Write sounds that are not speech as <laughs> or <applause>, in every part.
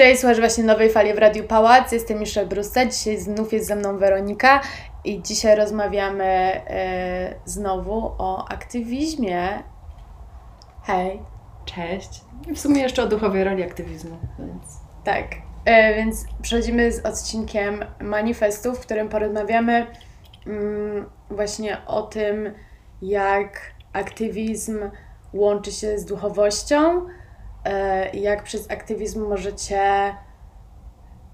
Cześć, słuchasz właśnie nowej fali w Radiu Pałac. Jestem Michelle Brusta. Dzisiaj znów jest ze mną Weronika i dzisiaj rozmawiamy e, znowu o aktywizmie. Hej. Cześć. I w sumie jeszcze o duchowej roli aktywizmu, więc... Tak, e, więc przechodzimy z odcinkiem manifestu, w którym porozmawiamy mm, właśnie o tym, jak aktywizm łączy się z duchowością jak przez aktywizm możecie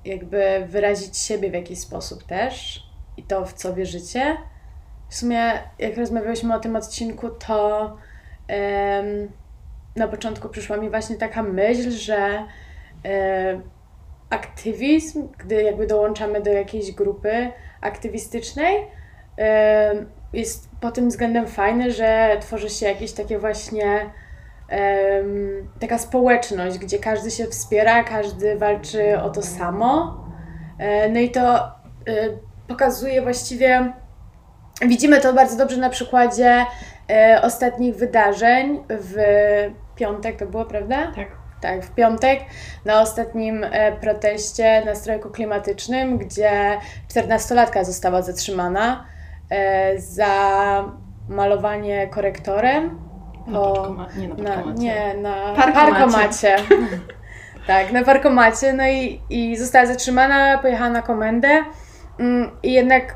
jakby wyrazić siebie w jakiś sposób też i to, w co wierzycie. W sumie, jak rozmawialiśmy o tym odcinku, to na początku przyszła mi właśnie taka myśl, że e, aktywizm, gdy jakby dołączamy do jakiejś grupy aktywistycznej, e, jest pod tym względem fajny, że tworzy się jakieś takie właśnie taka społeczność, gdzie każdy się wspiera, każdy walczy o to samo. E, no i to e, pokazuje właściwie, widzimy to bardzo dobrze na przykładzie e, ostatnich wydarzeń w piątek, to było prawda? Tak. Tak, w piątek na ostatnim proteście na strajku klimatycznym, gdzie 14-latka została zatrzymana za malowanie korektorem. Na nie na na, parkomacie. nie, na Parkomacie. parkomacie. <laughs> tak, na parkomacie. No i, i została zatrzymana, pojechała na komendę. Mm, I jednak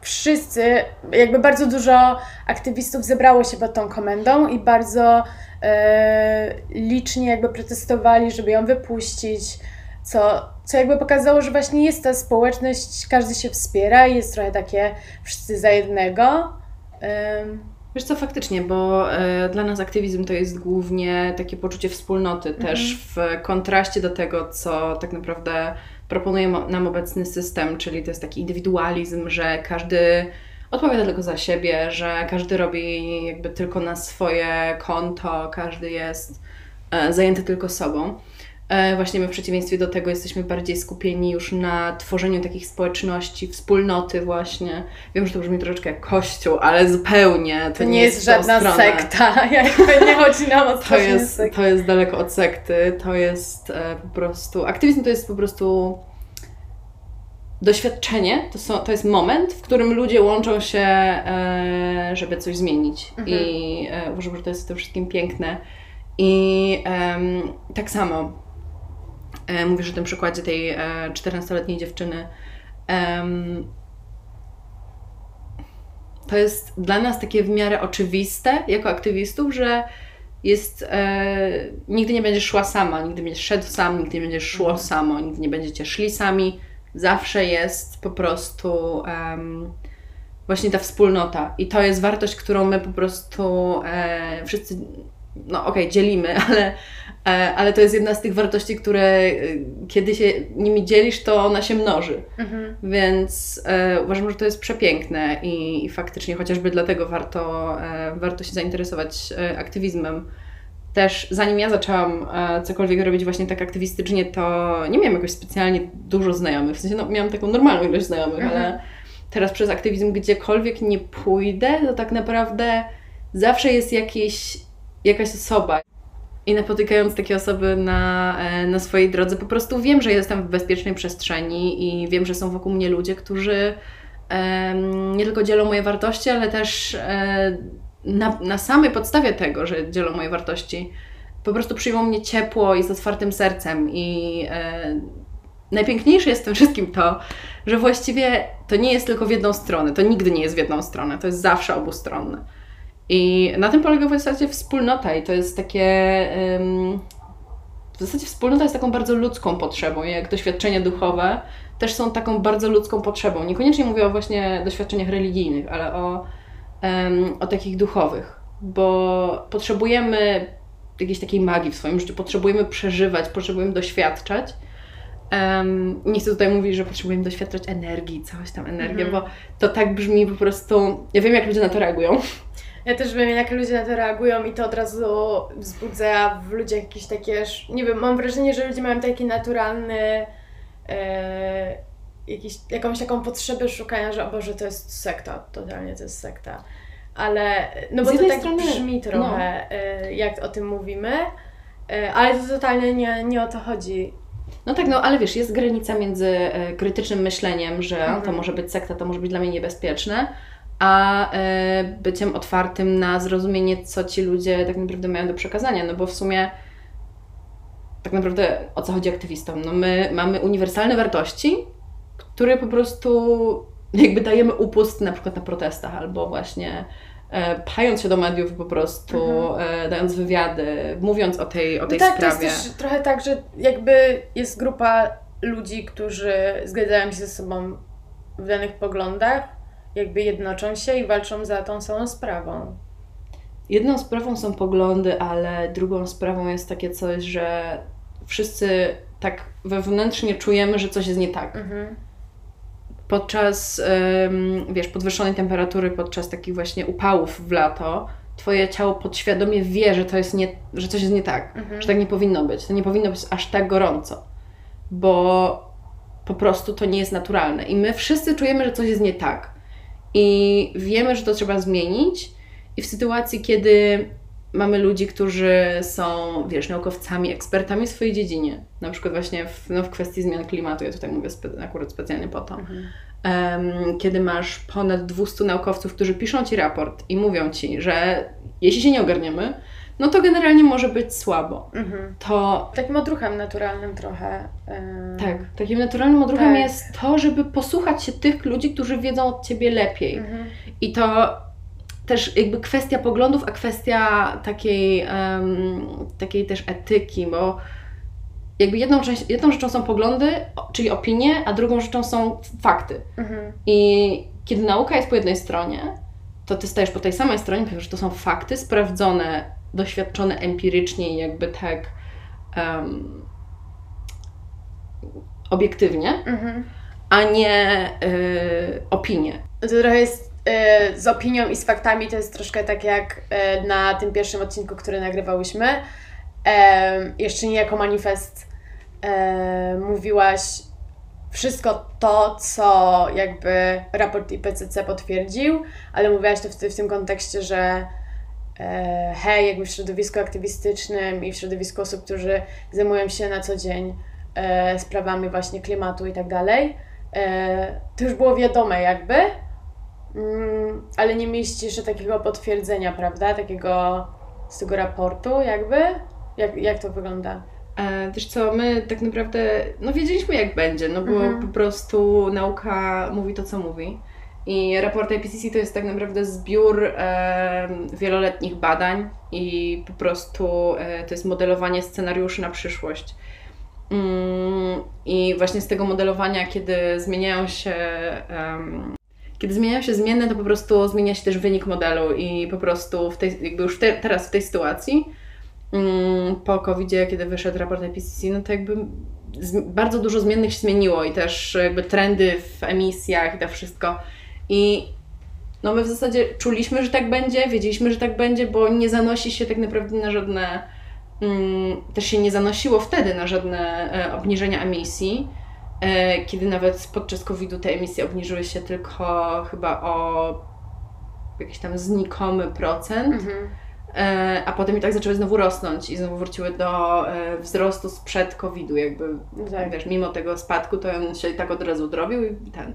wszyscy, jakby bardzo dużo aktywistów zebrało się pod tą komendą i bardzo e, licznie jakby protestowali, żeby ją wypuścić, co, co jakby pokazało, że właśnie jest ta społeczność, każdy się wspiera i jest trochę takie wszyscy za jednego. Wiesz co, faktycznie, bo e, dla nas aktywizm to jest głównie takie poczucie wspólnoty, też w kontraście do tego, co tak naprawdę proponuje nam obecny system, czyli to jest taki indywidualizm, że każdy odpowiada tylko za siebie, że każdy robi jakby tylko na swoje konto, każdy jest e, zajęty tylko sobą. E, Właśnie my w przeciwieństwie do tego jesteśmy bardziej skupieni już na tworzeniu takich społeczności, wspólnoty właśnie. Wiem, że to brzmi troszeczkę jak kościół, ale zupełnie to, To nie jest w tą żadna stronę. sekta, <laughs> jakby nie chodzi nam o <laughs> To jest, sekty. to jest daleko od sekty, to jest e, po prostu... Aktywizm to jest po prostu doświadczenie, to, są, to jest moment, w którym ludzie łączą się, e, żeby coś zmienić. Mhm. I e, uważam, że to jest w tym wszystkim piękne. I tak samo e, mówisz o tym przykładzie tej e, 14-letniej dziewczyny. To jest dla nas takie w miarę oczywiste jako aktywistów, że jest, e, nigdy nie będziesz szła sama, nigdy nie będziesz szedł sam, nigdy nie będziesz szło samo, nigdy nie będziecie szli sami. Zawsze jest po prostu em, właśnie ta wspólnota. I to jest wartość, którą my po prostu e, wszyscy, no okej, dzielimy, <laughs> ale, ale to jest jedna z tych wartości, które e, kiedy się nimi dzielisz, to ona się mnoży. Mhm. Więc e, uważam, że to jest przepiękne i, i faktycznie chociażby dlatego warto, e, warto się zainteresować e, aktywizmem. Też zanim ja zaczęłam e, cokolwiek robić właśnie tak aktywistycznie, to nie miałam jakoś specjalnie dużo znajomych. W sensie no, miałam taką normalną ilość znajomych, Mhm. ale teraz przez aktywizm gdziekolwiek nie pójdę, to tak naprawdę zawsze jest jakieś, jakaś osoba. I napotykając takie osoby na, e, na swojej drodze, po prostu wiem, że jestem w bezpiecznej przestrzeni i wiem, że są wokół mnie ludzie, którzy em, nie tylko dzielą moje wartości, ale też e, na, na samej podstawie tego, że dzielą moje wartości, po prostu przyjmą mnie ciepło i z otwartym sercem. I e, najpiękniejsze jest w tym wszystkim to, że właściwie to nie jest tylko w jedną stronę, to nigdy nie jest w jedną stronę, to jest zawsze obustronne. I na tym polega w zasadzie wspólnota i to jest takie... w zasadzie wspólnota jest taką bardzo ludzką potrzebą, jak doświadczenia duchowe też są taką bardzo ludzką potrzebą. Niekoniecznie mówię o właśnie doświadczeniach religijnych, ale o, o takich duchowych, bo potrzebujemy jakiejś takiej magii w swoim życiu, potrzebujemy przeżywać, potrzebujemy doświadczać. Em, nie chcę tutaj mówić, że potrzebujemy doświadczać energii, coś tam, energię, Mhm. bo to tak brzmi po prostu. Ja wiem, jak ludzie na to reagują. Ja też wiem, jak ludzie na to reagują i to od razu wzbudza w ludziach jakieś takie, nie wiem, mam wrażenie, że ludzie mają taki naturalny, e, jakiś, jakąś taką potrzebę szukania, że o Boże, to jest sekta, totalnie to jest sekta. Ale, no bo to tak strony, brzmi trochę, e, jak o tym mówimy, e, ale to totalnie nie, nie o to chodzi. No tak, no ale wiesz, jest granica między e, krytycznym myśleniem, że Mhm. to może być sekta, to może być dla mnie niebezpieczne, a e, byciem otwartym na zrozumienie, co ci ludzie tak naprawdę mają do przekazania. No bo w sumie tak naprawdę o co chodzi aktywistom? No my mamy uniwersalne wartości, które po prostu jakby dajemy upust na przykład na protestach albo właśnie e, pchając się do mediów po prostu, e, dając wywiady, mówiąc o tej, o tej no tak, sprawie. to jest też trochę tak, że jakby jest grupa ludzi, którzy zgadzają się ze sobą w danych poglądach, jakby jednoczą się i walczą za tą samą sprawą. Jedną sprawą są poglądy, ale drugą sprawą jest takie coś, że wszyscy tak wewnętrznie czujemy, że coś jest nie tak. Mhm. Podczas, wiesz, podwyższonej temperatury, podczas takich właśnie upałów w lato, twoje ciało podświadomie wie, że to jest nie, że coś jest nie tak, Mhm. że tak nie powinno być. To nie powinno być aż tak gorąco, bo po prostu to nie jest naturalne. I my wszyscy czujemy, że coś jest nie tak. I wiemy, że to trzeba zmienić. I w sytuacji, kiedy mamy ludzi, którzy są, wiesz, naukowcami, ekspertami w swojej dziedzinie, na przykład właśnie w, no, w kwestii zmian klimatu, ja tutaj mówię spe- akurat specjalnie po to, Mhm. Em, kiedy masz ponad 200 naukowców, którzy piszą ci raport i mówią ci, że jeśli się nie ogarniemy, no to generalnie może być słabo. Mhm. To Takim odruchem naturalnym trochę. em, tak, takim naturalnym odruchem Tak. jest to, żeby posłuchać się tych ludzi, którzy wiedzą od ciebie lepiej. Mhm. I to też jakby kwestia poglądów, a kwestia takiej, em, takiej też etyki, bo jakby jedną, część, jedną rzeczą są poglądy, czyli opinie, a drugą rzeczą są fakty. Mhm. I kiedy nauka jest po jednej stronie, to ty stajesz po tej samej stronie, ponieważ to są fakty sprawdzone, doświadczone empirycznie i jakby tak em, obiektywnie, Mhm. a nie y, opinie. To trochę jest e, z opinią i z faktami, to jest troszkę tak jak e, na tym pierwszym odcinku, który nagrywałyśmy. Jeszcze nie jako manifest e, mówiłaś wszystko to, co jakby raport IPCC potwierdził, ale mówiłaś to w, w tym kontekście, że hej, jakby w środowisku aktywistycznym i w środowisku osób, którzy zajmują się na co dzień e, sprawami właśnie klimatu i tak dalej, e, to już było wiadome jakby, mm, ale nie mieliście jeszcze takiego potwierdzenia, prawda? Takiego z tego raportu jakby? Jak, jak to wygląda? E, wiesz co, my tak naprawdę, no wiedzieliśmy jak będzie, no bo Mhm. po prostu nauka mówi to, co mówi. I raport IPCC to jest tak naprawdę zbiór e, wieloletnich badań i po prostu e, to jest modelowanie scenariuszy na przyszłość. Mm, I właśnie z tego modelowania, kiedy zmieniają się em, kiedy zmieniają się zmienne, to po prostu zmienia się też wynik modelu i po prostu w tej, jakby już te, teraz w tej sytuacji mm, po covid kiedy wyszedł raport IPCC, no to jakby z, bardzo dużo zmiennych się zmieniło i też jakby trendy w emisjach i to wszystko. I no my w zasadzie czuliśmy, że tak będzie, wiedzieliśmy, że tak będzie, bo nie zanosi się tak naprawdę na żadne, mm, też się nie zanosiło wtedy na żadne e, obniżenia emisji, e, kiedy nawet podczas COVID-u te emisje obniżyły się tylko chyba o jakiś tam znikomy procent. Mhm. E, a potem i tak zaczęły znowu rosnąć i znowu wróciły do e, wzrostu sprzed COVID-u, jakby, Tak. wiesz, mimo tego spadku, to on się i tak od razu drobił i ten.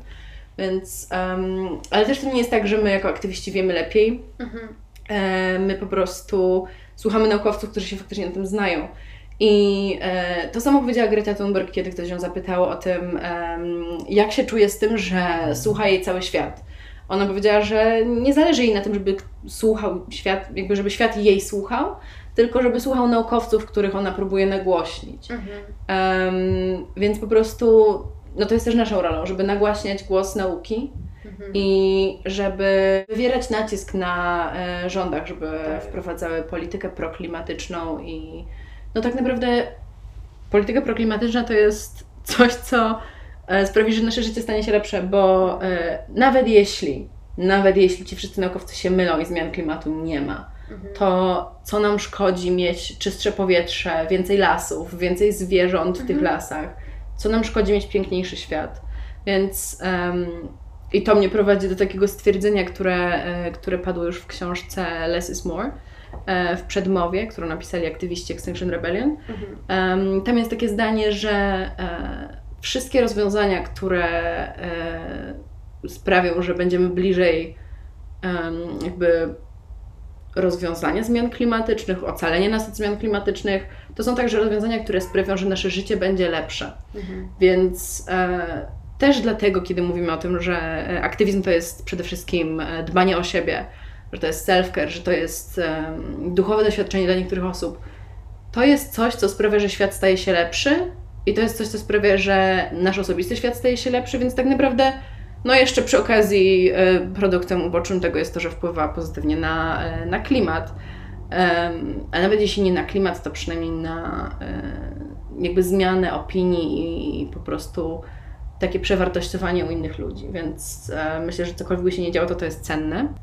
Więc, em, ale też to nie jest tak, że my jako aktywiści wiemy lepiej. Mhm. E, my po prostu słuchamy naukowców, którzy się faktycznie na tym znają. I e, to samo powiedziała Greta Thunberg, kiedy ktoś ją zapytał o tym, em, jak się czuje z tym, że słucha jej cały świat. Ona powiedziała, że nie zależy jej na tym, żeby słuchał świat, jakby żeby świat jej słuchał, tylko żeby słuchał naukowców, których ona próbuje nagłośnić. Mhm. Em, więc po prostu, no to jest też naszą rolą, żeby nagłaśniać głos nauki Mhm. i żeby wywierać nacisk na e, rządach, żeby Tak. wprowadzały politykę proklimatyczną i no tak naprawdę polityka proklimatyczna to jest coś, co e, sprawi, że nasze życie stanie się lepsze, bo e, nawet jeśli, nawet jeśli ci wszyscy naukowcy się mylą i zmian klimatu nie ma, Mhm. to co nam szkodzi mieć czystsze powietrze, więcej lasów, więcej zwierząt w tych Mhm. lasach? Co nam szkodzi mieć piękniejszy świat? Więc em, i to mnie prowadzi do takiego stwierdzenia, które, e, które padło już w książce Less is More, e, w przedmowie, którą napisali aktywiści Extinction Rebellion. Mhm. Tam jest takie zdanie, że e, wszystkie rozwiązania, które sprawią, że będziemy bliżej jakby rozwiązania zmian klimatycznych, ocalenia nas od zmian klimatycznych, to są także rozwiązania, które sprawią, że nasze życie będzie lepsze. Mhm. Więc e, też dlatego, kiedy mówimy o tym, że aktywizm to jest przede wszystkim e, dbanie o siebie, że to jest self-care, że to jest e, duchowe doświadczenie dla niektórych osób, to jest coś, co sprawia, że świat staje się lepszy i to jest coś, co sprawia, że nasz osobisty świat staje się lepszy, więc tak naprawdę no jeszcze przy okazji e, produktem ubocznym tego jest to, że wpływa pozytywnie na, e, na klimat. A nawet jeśli nie na klimat, to przynajmniej na e, jakby zmianę opinii i po prostu takie przewartościowanie u innych ludzi. Więc myślę, że cokolwiek by się nie działo, to to jest cenne.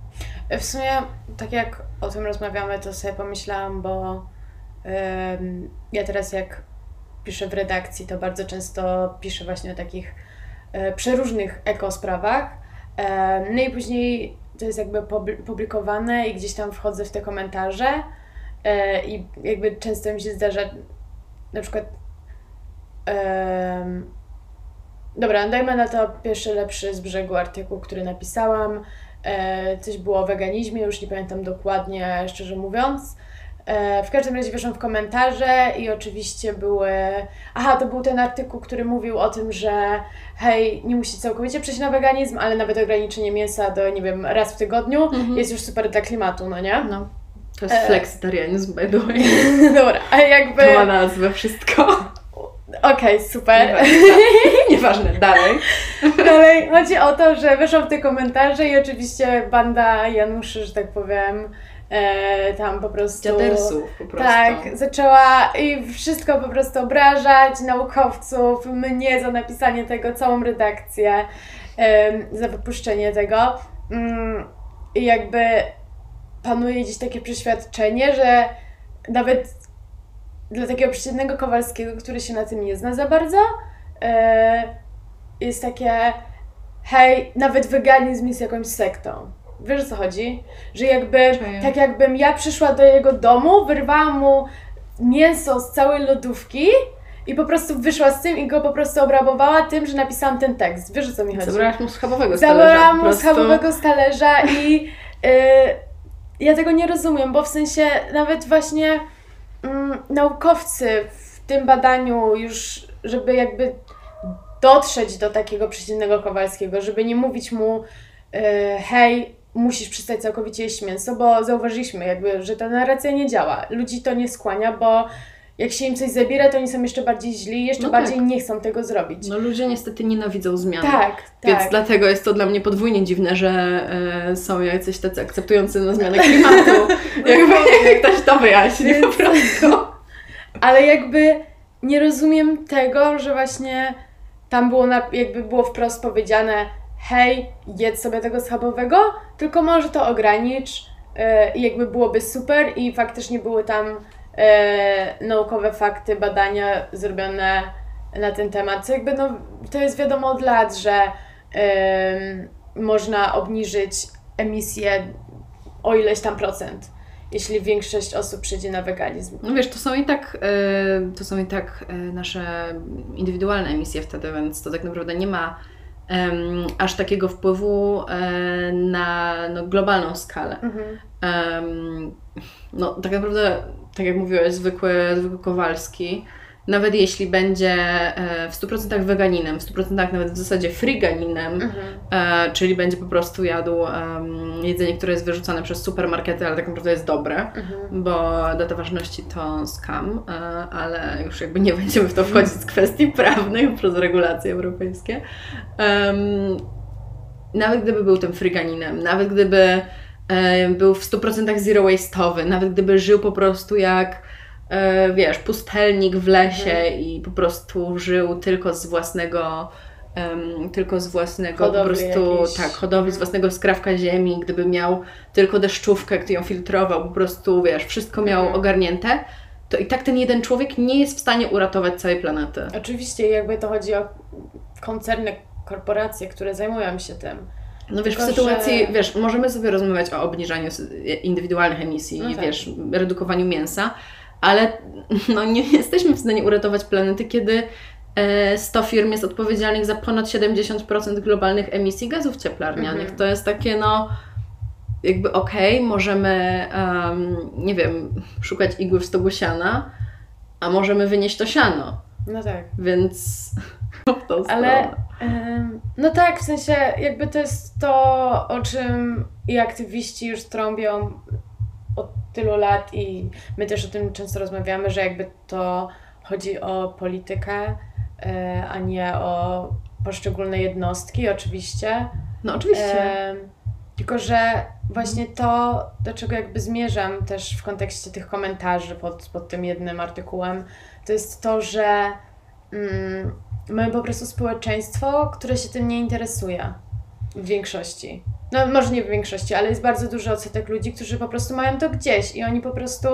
W sumie, tak jak o tym rozmawiamy, to sobie pomyślałam, bo ja teraz jak piszę w redakcji, to bardzo często piszę właśnie o takich przeróżnych ekosprawach. E, no i później to jest jakby publikowane i gdzieś tam wchodzę w te komentarze e, i jakby często mi się zdarza na przykład dobra, dajmy na to pierwszy lepszy z brzegu artykuł, który napisałam. Coś było o weganizmie, już nie pamiętam dokładnie, szczerze mówiąc. E, w każdym razie weszłam w komentarze i oczywiście były. Aha, to był ten artykuł, który mówił o tym, że hej, nie musicie całkowicie przejść na weganizm, ale nawet ograniczenie mięsa do, nie wiem, raz w tygodniu mhm. jest już super dla klimatu, no nie? No. To jest e... flexitarianizm, by the way. <laughs> Dobra, a jakby. To ma nazwę wszystko. Okej, okay, super. Nieważne, <laughs> Nieważne, dalej. Dalej, chodzi o to, że weszłam w te komentarze i oczywiście banda Januszy, że tak powiem, e, tam po prostu... Dziadersów po prostu. Tak, zaczęła i wszystko po prostu obrażać, naukowców, mnie za napisanie tego, całą redakcję, e, za wypuszczenie tego. Mm, I jakby panuje dziś takie przeświadczenie, że nawet dla takiego przeciętnego Kowalskiego, który się na tym nie zna za bardzo, e, jest takie hej, nawet weganizm jest jakąś sektą. Wiesz o co chodzi? Że jakby, Czuję. tak jakbym ja przyszła do jego domu, wyrwałam mu mięso z całej lodówki i po prostu wyszła z tym i go po prostu obrabowała tym, że napisałam ten tekst. Wiesz o co mi chodzi? Zabrałaś mu schabowego talerza. Zabrałam mu schabowego z talerza i yy, ja tego nie rozumiem, bo w sensie nawet właśnie yy, naukowcy w tym badaniu już, żeby jakby dotrzeć do takiego przeciwnego Kowalskiego, żeby nie mówić mu yy, hej, musisz przestać całkowicie jeść mięso, bo zauważyliśmy jakby, że ta narracja nie działa. Ludzi to nie skłania, bo jak się im coś zabiera, to oni są jeszcze bardziej źli i jeszcze no bardziej tak. nie chcą tego zrobić. No ludzie niestety nienawidzą zmian. Tak, Więc tak. dlatego jest to dla mnie podwójnie dziwne, że e, są jacyś tacy akceptujący na zmianę klimatu. <laughs> jakby jak ktoś to wyjaśni Więc... po prostu. <laughs> Ale jakby nie rozumiem tego, że właśnie tam było na, jakby było wprost powiedziane hej, jedz sobie tego schabowego, tylko może to ogranicz e, i jakby byłoby super i faktycznie były tam e, naukowe fakty, badania zrobione na ten temat, co jakby no, to jest wiadomo od lat, że można obniżyć emisję o ileś tam procent jeśli większość osób przejdzie na weganizm. No wiesz, to są i tak, to są i tak nasze indywidualne emisje wtedy, więc to tak naprawdę nie ma um, aż takiego wpływu e, na no, globalną skalę. Mhm. Um, no, tak naprawdę, tak jak mówiłeś, zwykły, zwykły Kowalski nawet jeśli będzie e, w 100% weganinem, w 100% nawet w zasadzie friganinem, mhm. E, czyli będzie po prostu jadł jedzenie, które jest wyrzucane przez supermarkety, ale tak naprawdę jest dobre, mhm. bo data ważności to scam, e, ale już jakby nie będziemy w to wchodzić z kwestii prawnych przez regulacje europejskie. Nawet gdyby był tym friganinem, nawet gdyby był w 100% zero waste'owy, nawet gdyby żył po prostu jak wiesz, pustelnik w lesie mhm. i po prostu żył tylko z własnego um, tylko z własnego hodowli po prostu, jakiejś. tak, hodowli, z własnego skrawka ziemi, gdyby miał tylko deszczówkę, który ją filtrował, po prostu, wiesz, wszystko miał mhm. ogarnięte, to i tak ten jeden człowiek nie jest w stanie uratować całej planety. Oczywiście, jakby to chodzi o koncerny, korporacje, które zajmują się tym. No wiesz, Tylko, w sytuacji, że- wiesz, możemy sobie rozmawiać o obniżaniu indywidualnych emisji No tak. wiesz, redukowaniu mięsa, ale no, nie jesteśmy w stanie uratować planety, kiedy e, 100 firm jest odpowiedzialnych za ponad 70% globalnych emisji gazów cieplarnianych. Mhm. To jest takie, no, jakby okej, możemy, em, nie wiem, szukać igły w stogu siana, a możemy wynieść to siano, No tak. więc <laughs> w tą Ale em, no tak, w sensie jakby to jest to, o czym i aktywiści już trąbią tylu lat i my też o tym często rozmawiamy, że jakby to chodzi o politykę, e, a nie o poszczególne jednostki oczywiście. No oczywiście. Em, tylko, że właśnie to, do czego jakby zmierzam też w kontekście tych komentarzy pod, pod tym jednym artykułem, to jest to, że mm, mamy po prostu społeczeństwo, które się tym nie interesuje w większości. No może nie w większości, ale jest bardzo duży odsetek ludzi, którzy po prostu mają to gdzieś i oni po prostu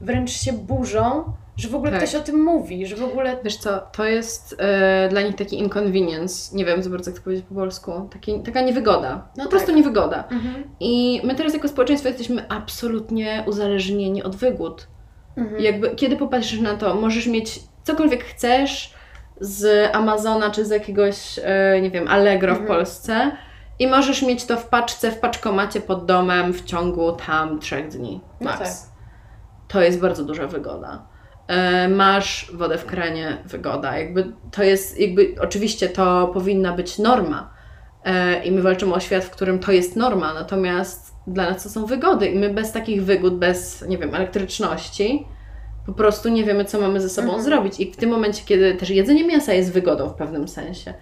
wręcz się burzą, że w ogóle Tak. ktoś o tym mówi, że w ogóle Wiesz co, to jest e, dla nich taki inconvenience, nie wiem za bardzo jak to powiedzieć po polsku, taki, taka niewygoda, No po prostu tak. niewygoda. Mhm. I my teraz jako społeczeństwo jesteśmy absolutnie uzależnieni od wygód. Mhm. Jakby, kiedy popatrzysz na to, możesz mieć cokolwiek chcesz z Amazona czy z jakiegoś, e, nie wiem, Allegro w Mhm. Polsce i możesz mieć to w paczce, w paczkomacie pod domem w ciągu tam trzech dni. No Max. tak. To jest bardzo duża wygoda. E, masz wodę w kranie, wygoda. Jakby to jest, jakby oczywiście to powinna być norma. E, I my walczymy o świat, w którym to jest norma, natomiast dla nas to są wygody i my bez takich wygód, bez, nie wiem, elektryczności, po prostu nie wiemy, co mamy ze sobą Mhm. zrobić. I w tym momencie, kiedy też jedzenie mięsa jest wygodą w pewnym sensie.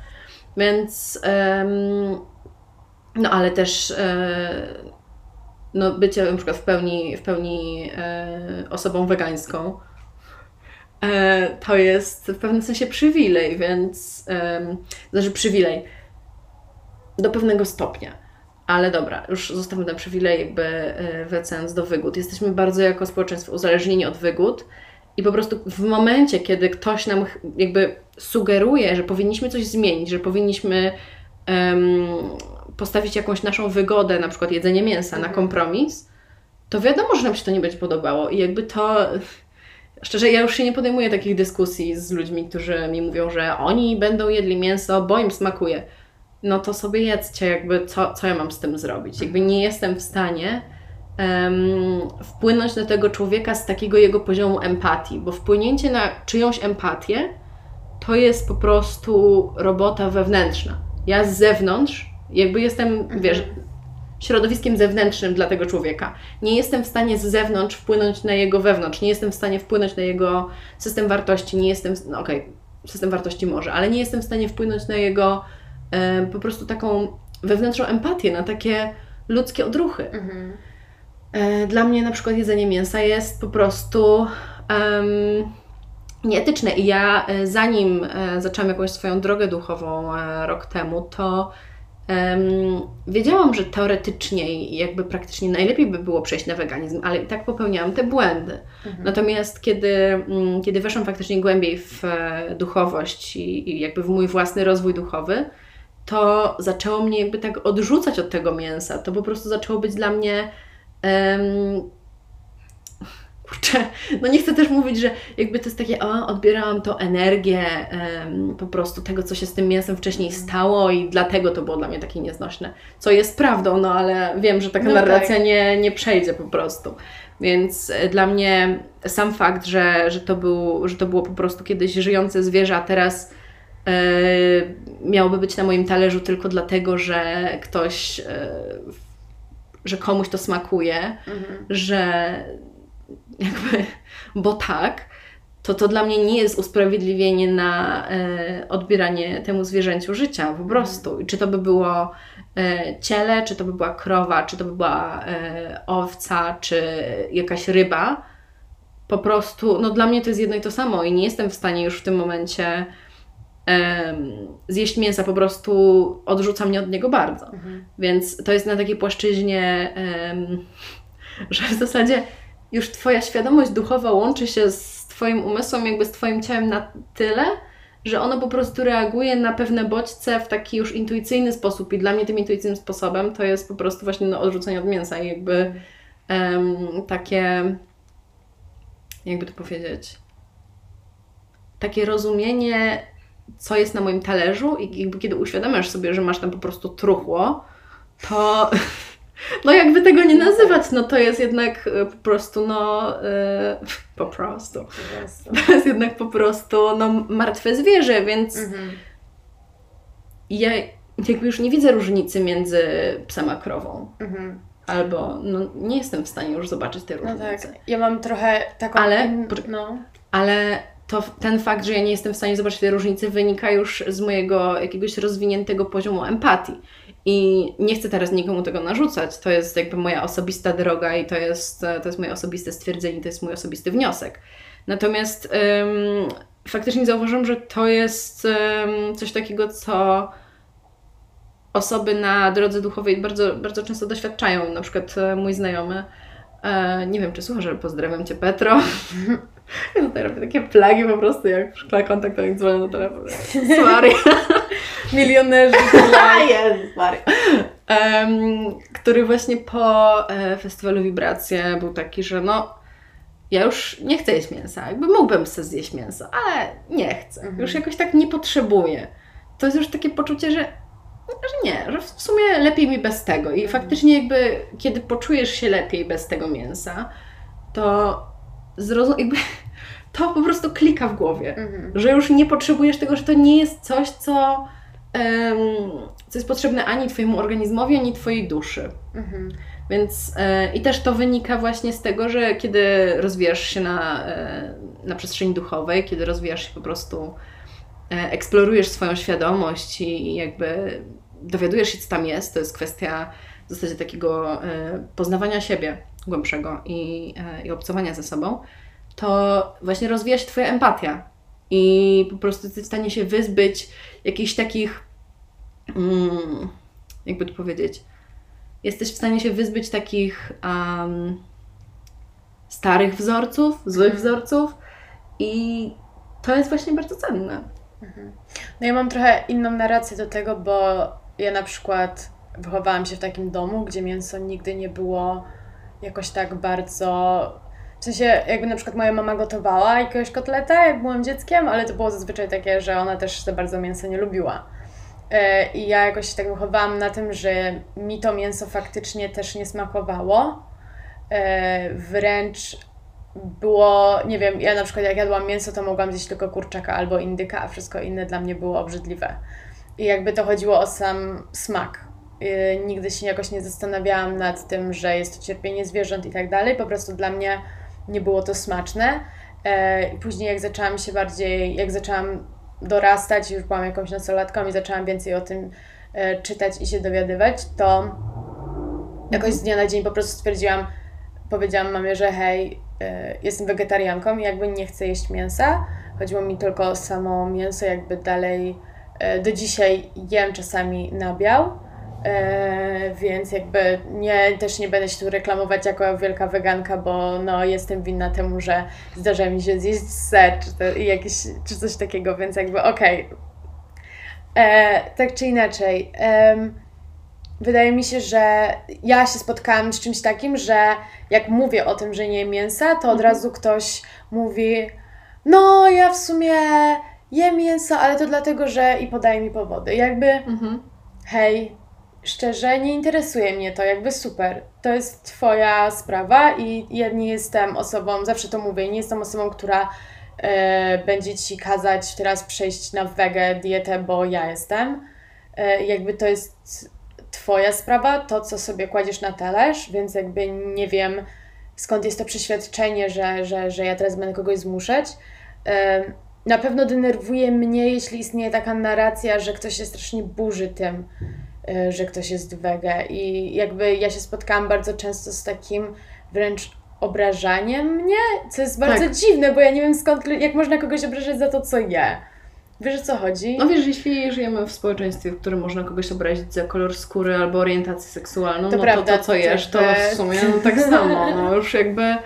Więc, em, no ale też e, no, bycie na przykład w pełni, w pełni e, osobą wegańską, e, to jest w pewnym sensie przywilej, więc znaczy przywilej do pewnego stopnia. Ale dobra, już zostawmy ten przywilej, jakby wracając do wygód. Jesteśmy bardzo jako społeczeństwo uzależnieni od wygód i po prostu w momencie, kiedy ktoś nam jakby sugeruje, że powinniśmy coś zmienić, że powinniśmy em, postawić jakąś naszą wygodę, na przykład jedzenie mięsa, na Mhm. kompromis, to wiadomo, że nam się to nie będzie podobało. I jakby to. Szczerze, ja już się nie podejmuję takich dyskusji z ludźmi, którzy mi mówią, że oni będą jedli mięso, bo im smakuje. No to sobie jedzcie, jakby co, co ja mam z tym zrobić. Jakby nie jestem w stanie em, wpłynąć na tego człowieka z takiego jego poziomu empatii, bo wpłynięcie na czyjąś empatię to jest po prostu robota wewnętrzna. Ja z zewnątrz, jakby jestem, wiesz, środowiskiem zewnętrznym dla tego człowieka. Nie jestem w stanie z zewnątrz wpłynąć na jego wewnątrz, nie jestem w stanie wpłynąć na jego system wartości, nie jestem, no okej, system wartości może, ale nie jestem w stanie wpłynąć na jego e, po prostu taką wewnętrzną empatię, na takie ludzkie odruchy. Mhm. E, Dla mnie na przykład jedzenie mięsa jest po prostu em, nieetyczne i ja e, zanim e, zaczęłam jakąś swoją drogę duchową e, rok temu, to wiedziałam, że teoretycznie i jakby praktycznie najlepiej by było przejść na weganizm, ale i tak popełniałam te błędy. Mhm. Natomiast kiedy, mm, kiedy weszłam faktycznie głębiej w e, duchowość i, i jakby w mój własny rozwój duchowy, to zaczęło mnie jakby tak odrzucać od tego mięsa. To po prostu zaczęło być dla mnie. em, kurczę, no nie chcę też mówić, że jakby to jest takie, o, odbierałam tą energię em, po prostu tego, co się z tym mięsem wcześniej stało i dlatego to było dla mnie takie nieznośne. Co jest prawdą, no ale wiem, że taka No narracja tak. nie, nie przejdzie po prostu. Więc e, dla mnie sam fakt, że, że, to był, że to było po prostu kiedyś żyjące zwierzę, a teraz e, miałoby być na moim talerzu tylko dlatego, że ktoś, e, że komuś to smakuje, Mhm. że jakby, bo tak, to to dla mnie nie jest usprawiedliwienie na e, odbieranie temu zwierzęciu życia, po prostu. I Czy to by było e, ciele, czy to by była krowa, czy to by była e, owca, czy jakaś ryba, po prostu, no dla mnie to jest jedno i to samo i nie jestem w stanie już w tym momencie zjeść mięsa, po prostu odrzuca mnie od niego bardzo. Mhm. Więc to jest na takiej płaszczyźnie, że w zasadzie już Twoja świadomość duchowa łączy się z Twoim umysłem, jakby z Twoim ciałem na tyle, że ono po prostu reaguje na pewne bodźce w taki już intuicyjny sposób. I dla mnie tym intuicyjnym sposobem to jest po prostu właśnie no, odrzucenie od mięsa i jakby em, takie jakby to powiedzieć takie rozumienie co jest na moim talerzu. I jakby kiedy uświadamiasz sobie, że masz tam po prostu truchło, to <laughs> no jakby tego nie nazywać, no to jest jednak e, po prostu no e, <laughs> po prostu. To jest jednak po prostu no martwe zwierzę, więc Mhm. ja jakby już nie widzę różnicy między psem a krową. Mhm. Albo no, nie jestem w stanie już zobaczyć tej No różnicy. tak. Ja mam trochę taką. Ale-. No. Ale to ten fakt, że ja nie jestem w stanie zobaczyć tej różnicy, wynika już z mojego jakiegoś rozwiniętego poziomu empatii. I nie chcę teraz nikomu tego narzucać. To jest jakby moja osobista droga i to jest, to jest moje osobiste stwierdzenie, to jest mój osobisty wniosek. Natomiast ym, faktycznie zauważyłam, że to jest ym, coś takiego, co osoby na drodze duchowej bardzo, bardzo często doświadczają. Na przykład e, mój znajomy, e, nie wiem czy słuchasz, ale pozdrawiam Cię Petro. <laughs> Ja tutaj robię takie plagi po prostu, jak w szkle kontaktowych dzwonię na telefon. Sorry. <laughs> Milionerzy. <laughs> Jezus Maria. Em, który właśnie po e, festiwalu Wibracje był taki, że no ja już nie chcę jeść mięsa. Jakby mógłbym sobie zjeść mięso, ale nie chcę. Mhm. Już jakoś tak nie potrzebuję. To jest już takie poczucie, że, że nie, że w sumie lepiej mi bez tego. I faktycznie jakby, kiedy poczujesz się lepiej bez tego mięsa, to zrozum... jakby <laughs> to po prostu klika w głowie Mhm. że już nie potrzebujesz tego, że to nie jest coś, co, em, co jest potrzebne ani Twojemu organizmowi, ani Twojej duszy. Mhm. Więc e, i też to wynika właśnie z tego, że kiedy rozwijasz się na, e, na przestrzeni duchowej, kiedy rozwijasz się po prostu, e, eksplorujesz swoją świadomość i jakby dowiadujesz się, co tam jest, to jest kwestia w zasadzie takiego e, poznawania siebie głębszego i, e, i obcowania ze sobą, to właśnie rozwija się Twoja empatia i po prostu jesteś w stanie się wyzbyć jakichś takich, mm, jakby to powiedzieć, jesteś w stanie się wyzbyć takich um, starych wzorców, złych Mhm. wzorców i to jest właśnie bardzo cenne. No ja mam trochę inną narrację do tego, bo ja na przykład wychowałam się w takim domu, gdzie mięso nigdy nie było jakoś tak bardzo. W sensie, jakby na przykład moja mama gotowała jakiegoś kotleta, jak byłam dzieckiem, ale to było zazwyczaj takie, że ona też za bardzo mięsa nie lubiła. E, I ja jakoś tak wychowałam na tym, że mi to mięso faktycznie też nie smakowało. E, Wręcz było, nie wiem, ja na przykład jak jadłam mięso, to mogłam zjeść tylko kurczaka albo indyka, a wszystko inne dla mnie było obrzydliwe. I jakby to chodziło o sam smak. Yy, nigdy się jakoś nie zastanawiałam nad tym, że jest to cierpienie zwierząt i tak dalej. Po prostu dla mnie nie było to smaczne. E, później jak zaczęłam się bardziej, jak zaczęłam dorastać, już byłam jakąś nastolatką i zaczęłam więcej o tym e, czytać i się dowiadywać, to jakoś z dnia na dzień po prostu stwierdziłam, powiedziałam mamie, że hej, e, jestem wegetarianką i jakby nie chcę jeść mięsa. Chodziło mi tylko o samo mięso, jakby dalej do dzisiaj jem czasami nabiał. E, więc jakby nie, też nie będę się tu reklamować jako wielka weganka, bo no, jestem winna temu, że zdarza mi się zjeść ser czy, to, jakieś, czy coś takiego, więc jakby okej. E, Tak czy inaczej. Wydaje mi się, że ja się spotkałam z czymś takim, że jak mówię o tym, że nie jem mięsa, to od razu ktoś mówi: No, ja w sumie jem mięso, ale to dlatego, że i podaje mi powody. Jakby, Mhm. hej, szczerze, nie interesuje mnie to, jakby super. To jest Twoja sprawa i ja nie jestem osobą, zawsze to mówię, nie jestem osobą, która e, będzie Ci kazać teraz przejść na wege dietę, bo ja jestem. E, jakby to jest Twoja sprawa, to co sobie kładziesz na talerz, więc jakby nie wiem skąd jest to przeświadczenie, że, że, że ja teraz będę kogoś zmuszać. E, Na pewno denerwuje mnie, jeśli istnieje taka narracja, że ktoś się strasznie burzy tym, że ktoś jest wege i jakby ja się spotkałam bardzo często z takim wręcz obrażaniem mnie, co jest bardzo Tak. dziwne, bo ja nie wiem skąd, jak można kogoś obrażać za to, co je. Wiesz o co chodzi? No wiesz, jeśli żyjemy w społeczeństwie, w którym można kogoś obrazić za kolor skóry albo orientację seksualną, To no prawda, to to, co jesz, to w sumie no, tak samo. No już jakby <laughs>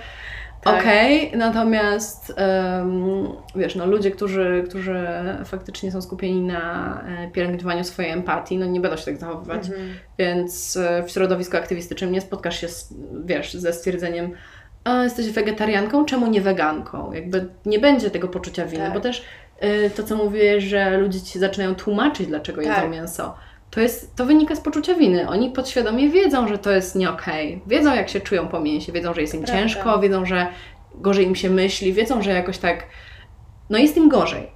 Tak. Okej, natomiast em, wiesz, no ludzie, którzy, którzy faktycznie są skupieni na e, pielęgnowaniu swojej empatii, no nie będą się tak zachowywać. Mhm. Więc e, w środowisku aktywistycznym nie spotkasz się, z, wiesz, ze stwierdzeniem a, jesteś wegetarianką, czemu nie weganką? Jakby nie będzie tego poczucia winy, Tak. bo też e, to, co mówię, że ludzie ci zaczynają tłumaczyć, dlaczego Tak. jedzą mięso, to, jest, to wynika z poczucia winy. Oni podświadomie wiedzą, że to jest nie okej. Wiedzą, jak się czują po mięsie, wiedzą, że jest im Prawda. ciężko, wiedzą, że gorzej im się myśli, wiedzą, że jakoś tak, no jest im gorzej.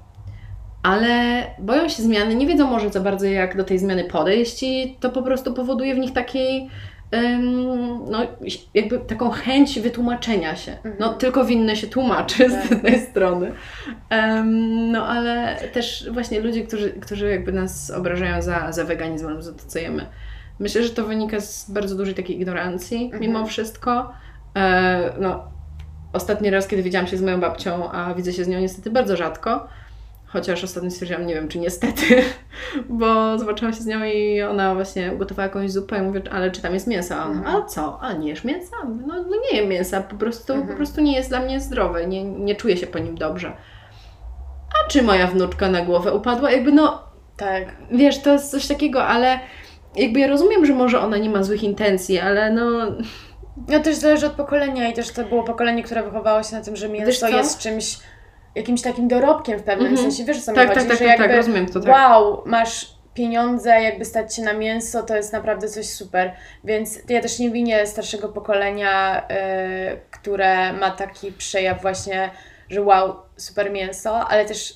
Ale boją się zmiany, nie wiedzą może za bardzo, jak do tej zmiany podejść i to po prostu powoduje w nich takiej, em, no jakby taką chęć wytłumaczenia się. No Mhm. tylko winny się tłumaczy Tak. z jednej strony. No ale też właśnie ludzie, którzy, którzy jakby nas obrażają za, za weganizm albo za to, co jemy. Myślę, że to wynika z bardzo dużej takiej ignorancji Mhm. mimo wszystko. E, no, ostatni raz, kiedy widziałam się z moją babcią, a widzę się z nią niestety bardzo rzadko, chociaż ostatnio stwierdziłam, nie wiem, czy niestety, <laughs> bo zobaczyłam się z nią i ona właśnie ugotowała jakąś zupę i mówię, ale czy tam jest mięso? A ona, Mhm. a co? A nie jesz mięsa? No, no nie jem mięsa, po prostu, Mhm. po prostu nie jest dla mnie zdrowe, nie, nie czuję się po nim dobrze. A czy moja wnuczka na głowę upadła? Jakby no, Tak. wiesz, to jest coś takiego, ale jakby ja rozumiem, że może ona nie ma złych intencji, ale no, No też zależy od pokolenia i też to było pokolenie, które wychowało się na tym, że mięso jest czymś, jakimś takim dorobkiem w pewnym Mhm. sensie. Wiesz co mi tak, chodzi? tak, tak, że tak, jakby tak, rozumiem to, tak. wow, masz pieniądze, jakby stać się na mięso, to jest naprawdę coś super. Więc ja też nie winię starszego pokolenia, y, które ma taki przejaw właśnie, że wow, super mięso, ale też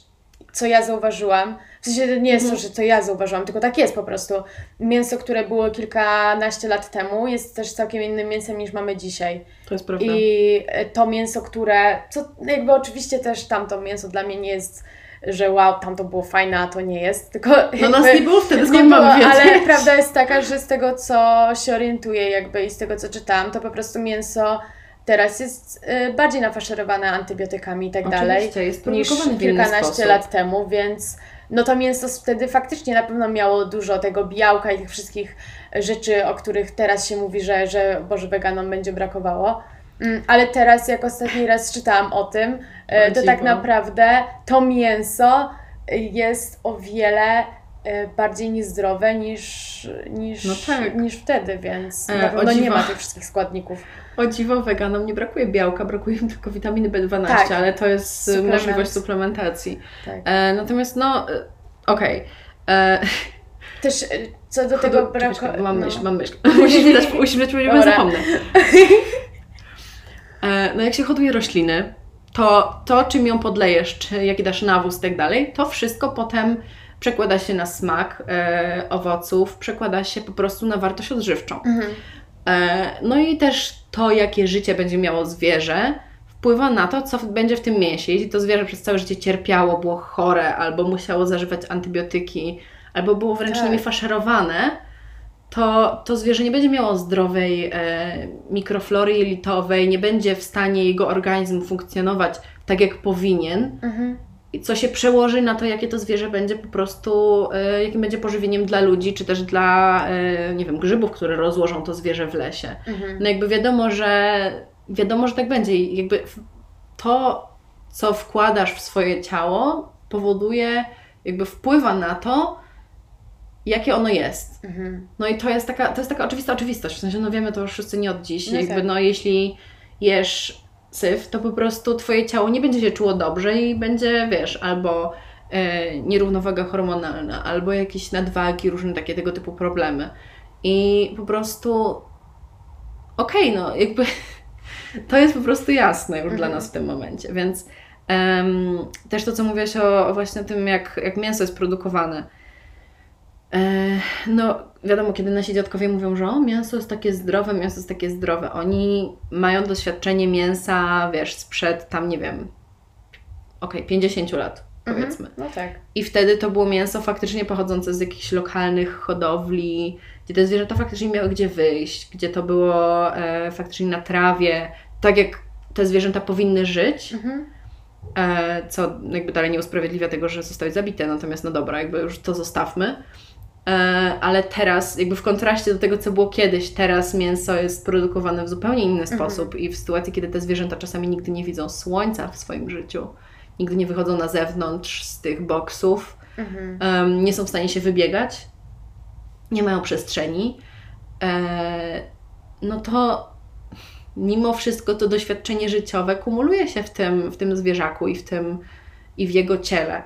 co ja zauważyłam, w sensie to nie jest Mhm. to, że to ja zauważyłam, tylko tak jest po prostu. Mięso, które było kilkanaście lat temu, jest też całkiem innym mięsem niż mamy dzisiaj. To jest prawda. I e, to mięso, które, co jakby oczywiście też tamto mięso dla mnie nie jest, że wow, tamto było fajne, a to nie jest, tylko No nas nie było wtedy, <laughs> skąd mamy wiedzieć? ale prawda jest taka, że z tego co się orientuję jakby i z tego co czytałam, to po prostu mięso teraz jest e, bardziej nafaszerowane antybiotykami i tak dalej Oczywiście, jest niż kilkanaście lat temu, więc no to mięso wtedy faktycznie na pewno miało dużo tego białka i tych wszystkich rzeczy, o których teraz się mówi, że, że Boże, weganom będzie brakowało. Mm, Ale teraz, jak ostatni raz czytałam o tym, e, to tak naprawdę to mięso jest o wiele e, bardziej niezdrowe niż, niż, No tak. niż wtedy, więc E, na pewno nie ma tych wszystkich składników. O dziwo, weganom nie brakuje białka, brakuje im tylko witaminy B12, Tak. ale to jest y, Suplement. możliwość suplementacji. Tak. E, natomiast no, e, okej. E, Też e, co do tego braku... czekaj, Mam no. myśl, mam myśl. <laughs> Musisz dać, musimy dać, bo zapomnę. E, no jak się hoduje rośliny, to to, czym ją podlejesz, czy jaki dasz nawóz i tak dalej, to wszystko potem przekłada się na smak e, owoców, przekłada się po prostu na wartość odżywczą. Mhm. E, No i też to, jakie życie będzie miało zwierzę, wpływa na to, co będzie w tym mięsie. Jeśli to zwierzę przez całe życie cierpiało, było chore, albo musiało zażywać antybiotyki, albo było wręcz Tak. nimi faszerowane, to to zwierzę nie będzie miało zdrowej e, mikroflory jelitowej, nie będzie w stanie jego organizm funkcjonować tak, jak powinien, Mhm. I co się przełoży na to, jakie to zwierzę będzie po prostu, e, jakim będzie pożywieniem dla ludzi, czy też dla, e, nie wiem, grzybów, które rozłożą to zwierzę w lesie. Mhm. No jakby wiadomo, że wiadomo, że tak będzie i jakby to, co wkładasz w swoje ciało, powoduje, jakby wpływa na to, jakie ono jest. Mhm. No i to jest taka, to jest taka oczywista oczywistość, w sensie no wiemy to już wszyscy nie od dziś, No jakby tak. no jeśli jesz syf, to po prostu Twoje ciało nie będzie się czuło dobrze i będzie, wiesz, albo e, nierównowaga hormonalna, albo jakieś nadwagi, różne takie tego typu problemy. I po prostu okej, no jakby <laughs> to jest po prostu jasne już dla Mhm. nas w tym momencie, więc em, też to, co mówiłaś o, o właśnie tym, jak, jak mięso jest produkowane. E, no, wiadomo, kiedy nasi dziadkowie mówią, że o, mięso jest takie zdrowe, mięso jest takie zdrowe. Oni mają doświadczenie mięsa, wiesz, sprzed tam, nie wiem, okej, 50 lat, powiedzmy. Mhm. No tak. I wtedy to było mięso faktycznie pochodzące z jakichś lokalnych hodowli, gdzie te zwierzęta faktycznie miały gdzie wyjść, gdzie to było e, faktycznie na trawie, tak jak te zwierzęta powinny żyć, Mhm. e, co jakby dalej nie usprawiedliwia tego, że zostały zabite, natomiast no dobra, jakby już to zostawmy. E, ale teraz, jakby w kontraście do tego, co było kiedyś, teraz mięso jest produkowane w zupełnie inny Mhm. sposób i w sytuacji, kiedy te zwierzęta czasami nigdy nie widzą słońca w swoim życiu, nigdy nie wychodzą na zewnątrz z tych boksów, Mhm. em, nie są w stanie się wybiegać, nie mają przestrzeni, e, no to mimo wszystko to doświadczenie życiowe kumuluje się w tym, w tym zwierzaku i w tym i w jego ciele.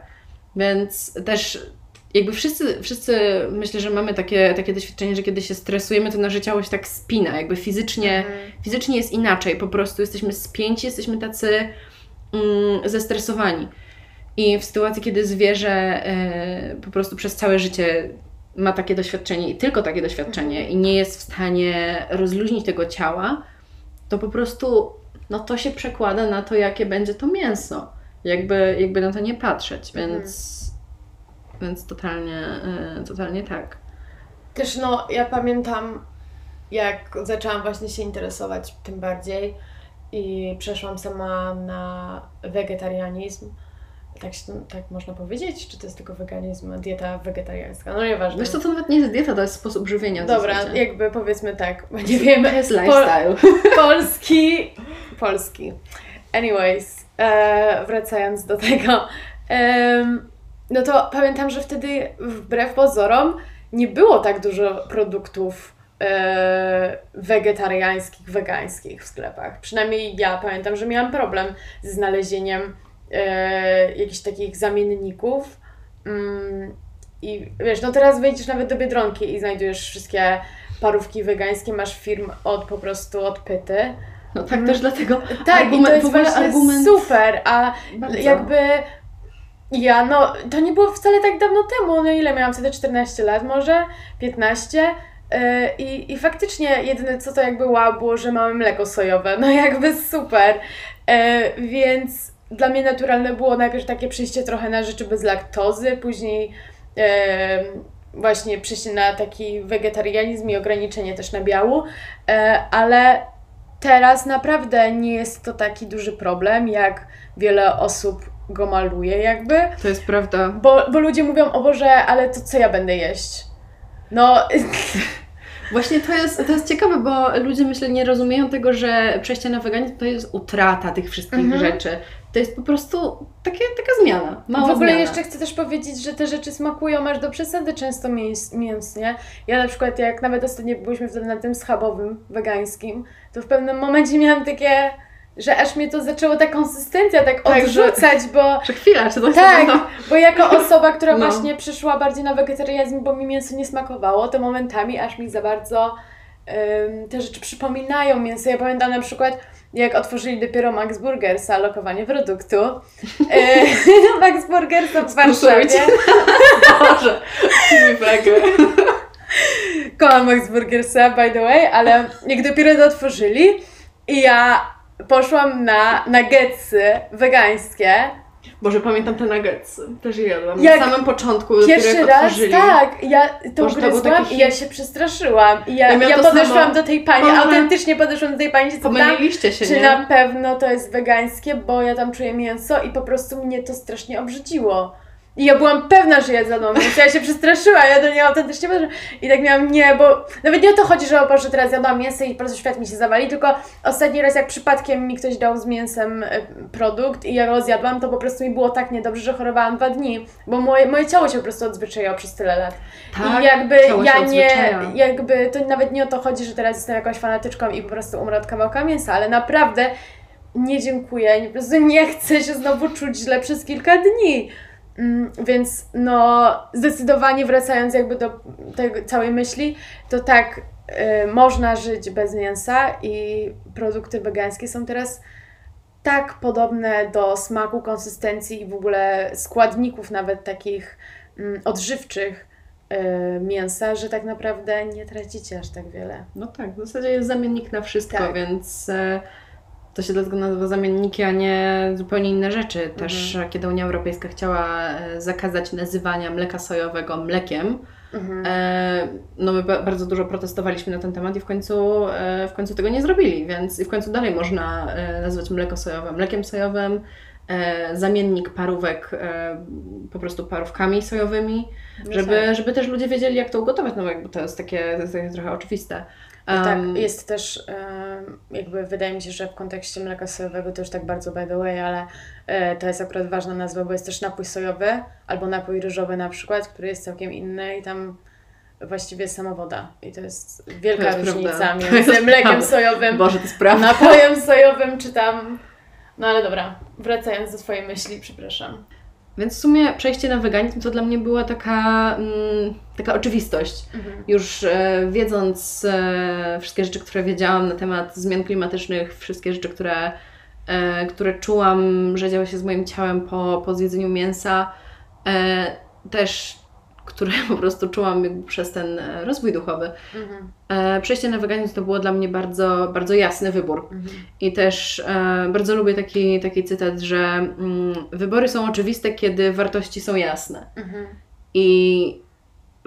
Więc też jakby wszyscy, wszyscy myślę, że mamy takie, takie doświadczenie, że kiedy się stresujemy, to nasze ciało się tak spina, jakby fizycznie, Mhm. fizycznie jest inaczej, po prostu jesteśmy spięci, jesteśmy tacy mm, zestresowani. I w sytuacji, kiedy zwierzę e, po prostu przez całe życie ma takie doświadczenie i tylko takie doświadczenie i nie jest w stanie rozluźnić tego ciała, to po prostu no to się przekłada na to, jakie będzie to mięso. Jakby, jakby na to nie patrzeć, więc, więc totalnie, e, totalnie tak. Też no, ja pamiętam, jak zaczęłam właśnie się interesować tym bardziej i przeszłam sama na wegetarianizm. Tak, się, tak można powiedzieć? Czy to jest tylko weganizm, dieta wegetariańska? No nieważne. Wiesz co, to nawet nie jest dieta, to jest sposób żywienia Dobra, jakby powiedzmy tak, bo nie wiem, To jest lifestyle. <laughs> polski, polski. Anyways, e, wracając do tego, em, no to pamiętam, że wtedy wbrew pozorom nie było tak dużo produktów e, wegetariańskich, wegańskich w sklepach. Przynajmniej ja pamiętam, że miałam problem ze znalezieniem e, jakichś takich zamienników. Mm, I wiesz, no teraz wejdziesz nawet do Biedronki i znajdujesz wszystkie parówki wegańskie, masz firm od po prostu od pyty. No tak też dlatego Tak, i argument, to jest właśnie argument super, a Bardzo. jakby ja, no to nie było wcale tak dawno temu, no ile miałam wtedy? 14 lat może, 15 yy, i, i faktycznie jedyne co to jakby wow było, że mamy mleko sojowe, no jakby super, Yy, więc dla mnie naturalne było najpierw takie przejście trochę na rzeczy bez laktozy, później yy, właśnie przejście na taki wegetarianizm i ograniczenie też na biału, yy, ale teraz naprawdę nie jest to taki duży problem, jak wiele osób go maluje jakby, To jest prawda. bo, bo ludzie mówią, o Boże, ale to co ja będę jeść? No, <laughs> Właśnie to jest, to jest ciekawe, bo ludzie myślę nie rozumieją tego, że przejście na weganizm to jest utrata tych wszystkich Mhm. rzeczy. To jest po prostu takie, taka zmiana. Mała w ogóle zmiana. jeszcze chcę też powiedzieć, że te rzeczy smakują aż do przesady często mięs, mięsnie. Ja na przykład jak nawet ostatnio byliśmy wtedy na tym schabowym, wegańskim, to w pewnym momencie miałam takie, że aż mnie to zaczęło ta konsystencja tak Tak, że- odrzucać, bo <laughs> Że chwila, czy to jest Tak, no, bo jako <laughs> osoba, która No. właśnie przyszła bardziej na wegetarianizm, bo mi mięso nie smakowało, to momentami aż mi za bardzo ym, te rzeczy przypominają mięso. Ja pamiętam na przykład, jak otworzyli dopiero Max Burgersa, lokowanie produktu. Yy, <laughs> Max Burgersa w Warszawie. Boże. Kocham Max Burgersa, by the way, ale jak dopiero to otworzyli i ja poszłam na nuggetsy wegańskie, Boże, pamiętam te nuggetsy. Też je jadłam. Jak Na samym początku, Pierwszy jak raz, otworzyli. tak, ja to Boże, ugryzłam i ja się przestraszyłam. I ja, Ja ja, podeszłam samo. do tej pani, autentycznie podeszłam do tej pani, tam, Pomyliliście się, czy nie? na pewno to jest wegańskie, bo ja tam czuję mięso i po prostu mnie to strasznie obrzydziło. I ja byłam pewna, że ja zjadłam mięso, ja się przestraszyłam, ja do niej autentycznie podeszłam. I tak miałam, nie, bo nawet nie o to chodzi, że o Boże, teraz jadłam mięso i po prostu świat mi się zawali, tylko ostatni raz jak przypadkiem mi ktoś dał z mięsem e, produkt i ja go zjadłam, to po prostu mi było tak niedobrze, że chorowałam dwa dni, bo moje, moje ciało się po prostu odzwyczaiło przez tyle lat. Tak, I jakby ja nie, jakby to nawet nie o to chodzi, że teraz jestem jakąś fanatyczką i po prostu umrę od kawałka mięsa, ale naprawdę nie dziękuję, po prostu nie chcę się znowu czuć źle przez kilka dni. Mm, Więc no, zdecydowanie wracając jakby do tej całej myśli, to tak, y, można żyć bez mięsa i produkty wegańskie są teraz tak podobne do smaku, konsystencji i w ogóle składników nawet takich mm, odżywczych y, mięsa, że tak naprawdę nie tracicie aż tak wiele. No tak, w zasadzie jest zamiennik na wszystko, Tak. więc e, to się dlatego nazywa zamienniki, a nie zupełnie inne rzeczy. Też e, kiedy Unia Europejska chciała e, zakazać nazywania mleka sojowego mlekiem, Mhm. e, no my ba- bardzo dużo protestowaliśmy na ten temat i w końcu, w końcu tego nie zrobili, więc i w końcu dalej można nazwać mleko sojowe mlekiem sojowym, zamiennik parówek e, po prostu parówkami sojowymi, żeby, żeby też ludzie wiedzieli, jak to ugotować, no bo to jest takie, to jest takie trochę oczywiste. No tak, jest też jakby wydaje mi się, że w kontekście mleka sojowego to już tak bardzo by the way, ale e, to jest akurat ważna nazwa, bo jest też napój sojowy albo napój ryżowy na przykład, który jest całkiem inny i tam właściwie jest sama woda i to jest wielka To jest różnica prawda. Między mlekiem sojowym, Boże, to jest prawda. napojem sojowym czy tam... No ale dobra, wracając do Twojej myśli, przepraszam. Więc w sumie przejście na weganizm to dla mnie była taka, mm, taka oczywistość. Mhm. Już e, wiedząc e, wszystkie rzeczy, które wiedziałam na temat zmian klimatycznych, wszystkie rzeczy, które, e, które czułam, że działy się z moim ciałem po, po zjedzeniu mięsa, e, też które <laughs> po prostu czułam jakby przez ten e, rozwój duchowy. Mhm. Przejście na weganizm to było dla mnie bardzo, bardzo jasny wybór. Mhm. I też e, bardzo lubię taki, taki cytat, że mm, wybory są oczywiste, kiedy wartości są jasne. Mhm. I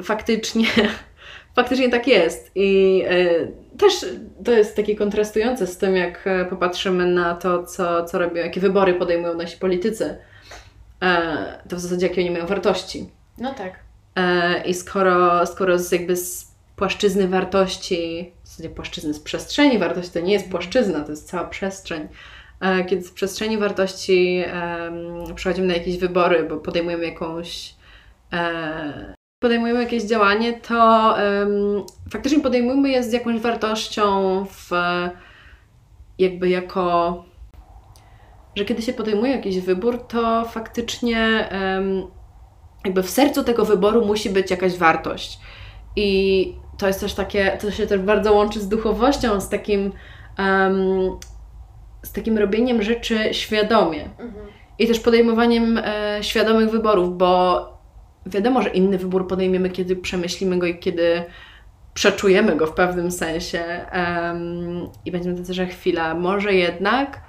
faktycznie, <laughs> faktycznie tak jest. I e, też to jest takie kontrastujące z tym, jak e, popatrzymy na to, co, co robią, jakie wybory podejmują nasi politycy. To w zasadzie jakie oni mają wartości. No tak. E, I skoro, skoro z jakby z płaszczyzny wartości, w zasadzie płaszczyzny z przestrzeni wartości, to nie jest płaszczyzna, to jest cała przestrzeń. E, Kiedy z przestrzeni wartości em, przechodzimy na jakieś wybory, bo podejmujemy jakąś e, podejmujemy jakieś działanie, to em, faktycznie podejmujemy je z jakąś wartością w jakby jako że kiedy się podejmuje jakiś wybór, to faktycznie em, jakby w sercu tego wyboru musi być jakaś wartość. I to jest też takie, to się też bardzo łączy z duchowością, z takim, em, z takim robieniem rzeczy świadomie. Mhm. I też podejmowaniem e, świadomych wyborów, bo wiadomo, że inny wybór podejmiemy, kiedy przemyślimy go i kiedy przeczujemy go w pewnym sensie. em, I będziemy tacy, że chwila, może jednak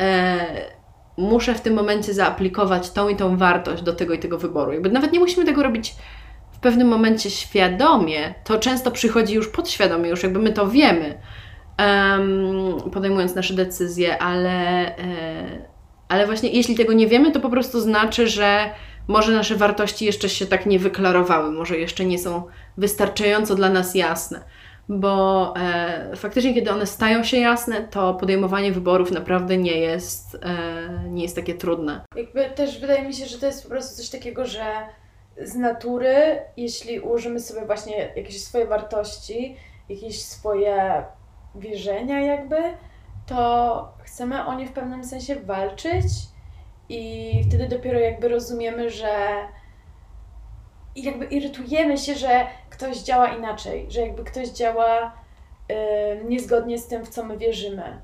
e, muszę w tym momencie zaaplikować tą i tą wartość do tego i tego wyboru. Jakby nawet nie musimy tego robić w pewnym momencie świadomie, to często przychodzi już podświadomie, już jakby my to wiemy, em, podejmując nasze decyzje, ale, e, ale właśnie jeśli tego nie wiemy, to po prostu znaczy, że może nasze wartości jeszcze się tak nie wyklarowały, może jeszcze nie są wystarczająco dla nas jasne. Bo e, faktycznie, kiedy one stają się jasne, to podejmowanie wyborów naprawdę nie jest, e, nie jest takie trudne. Jakby też wydaje mi się, że to jest po prostu coś takiego, że z natury, jeśli ułożymy sobie właśnie jakieś swoje wartości, jakieś swoje wierzenia jakby, to chcemy o nie w pewnym sensie walczyć i wtedy dopiero jakby rozumiemy, że i jakby irytujemy się, że ktoś działa inaczej, że jakby ktoś działa y, niezgodnie z tym, w co my wierzymy.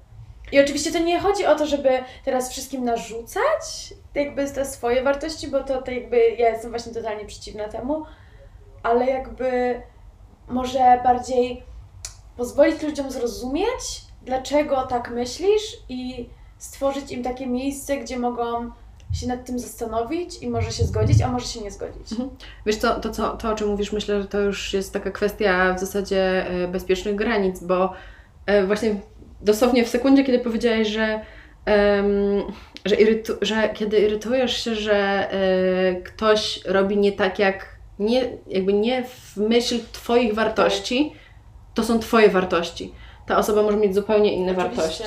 I oczywiście to nie chodzi o to, żeby teraz wszystkim narzucać jakby te swoje wartości, bo to, to jakby ja jestem właśnie totalnie przeciwna temu, ale jakby może bardziej pozwolić ludziom zrozumieć, dlaczego tak myślisz i stworzyć im takie miejsce, gdzie mogą się nad tym zastanowić i może się zgodzić, a może się nie zgodzić. Mhm. Wiesz co, to, co, to o czym mówisz, myślę, że to już jest taka kwestia w zasadzie e, bezpiecznych granic, bo e, właśnie dosłownie w sekundzie, kiedy powiedziałeś, że, em, że, irytu, że kiedy irytujesz się, że e, ktoś robi nie tak jak, nie, jakby nie w myśl Twoich wartości, to są Twoje wartości. Ta osoba może mieć zupełnie inne Oczywiście. wartości.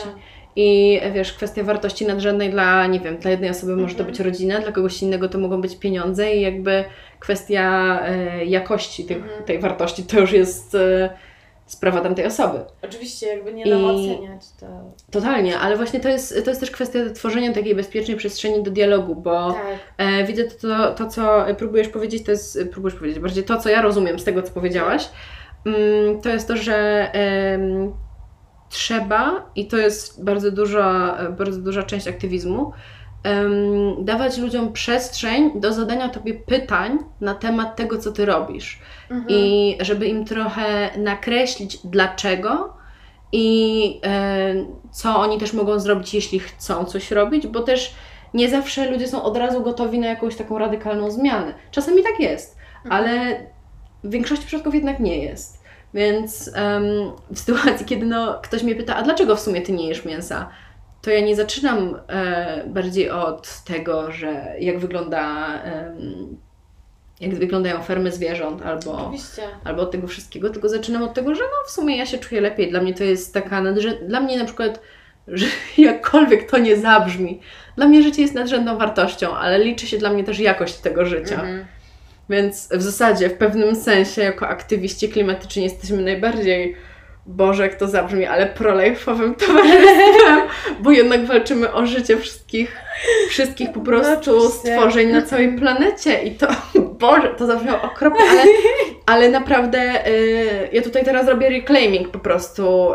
I wiesz, kwestia wartości nadrzędnej dla, nie wiem, dla jednej osoby może to Mhm. być rodzina, dla kogoś innego to mogą być pieniądze i jakby kwestia e, jakości tych, Mhm. tej wartości to już jest e, sprawa tamtej osoby. Oczywiście jakby nie I- nam oceniać to. Totalnie, ale właśnie to jest, to jest też kwestia tworzenia takiej bezpiecznej przestrzeni do dialogu, bo Tak. e, widzę to, to, to, co próbujesz powiedzieć, to jest, próbujesz powiedzieć, bardziej to, co ja rozumiem z tego, co powiedziałaś, mm, to jest to, że trzeba, i to jest bardzo duża, bardzo duża część aktywizmu, em, dawać ludziom przestrzeń do zadania Tobie pytań na temat tego, co Ty robisz. Mhm. I żeby im trochę nakreślić dlaczego i e, co oni też mogą zrobić, jeśli chcą coś robić, bo też nie zawsze ludzie są od razu gotowi na jakąś taką radykalną zmianę. Czasami tak jest, Mhm. ale w większości przypadków jednak nie jest. Więc em, w sytuacji, kiedy no, ktoś mnie pyta, a dlaczego w sumie ty nie jesz mięsa? to ja nie zaczynam e, bardziej od tego, że jak wygląda. em, jak wyglądają fermy zwierząt, albo, Oczywiście. albo od tego wszystkiego, tylko zaczynam od tego, że no w sumie ja się czuję lepiej. Dla mnie to jest taka nadrzędna, dla mnie na przykład, że <laughs> jakkolwiek to nie zabrzmi, dla mnie życie jest nadrzędną wartością, ale liczy się dla mnie też jakość tego życia. Mhm. Więc w zasadzie, w pewnym sensie, jako aktywiści klimatyczni jesteśmy najbardziej, Boże, jak to zabrzmi, ale prolejfowym <laughs> towarzystwem, bo jednak walczymy o życie wszystkich, wszystkich po prostu oczywiście. stworzeń na całej <laughs> planecie i to, <laughs> Boże, to zabrzmiało okropnie, ale, ale naprawdę y, ja tutaj teraz robię reclaiming po prostu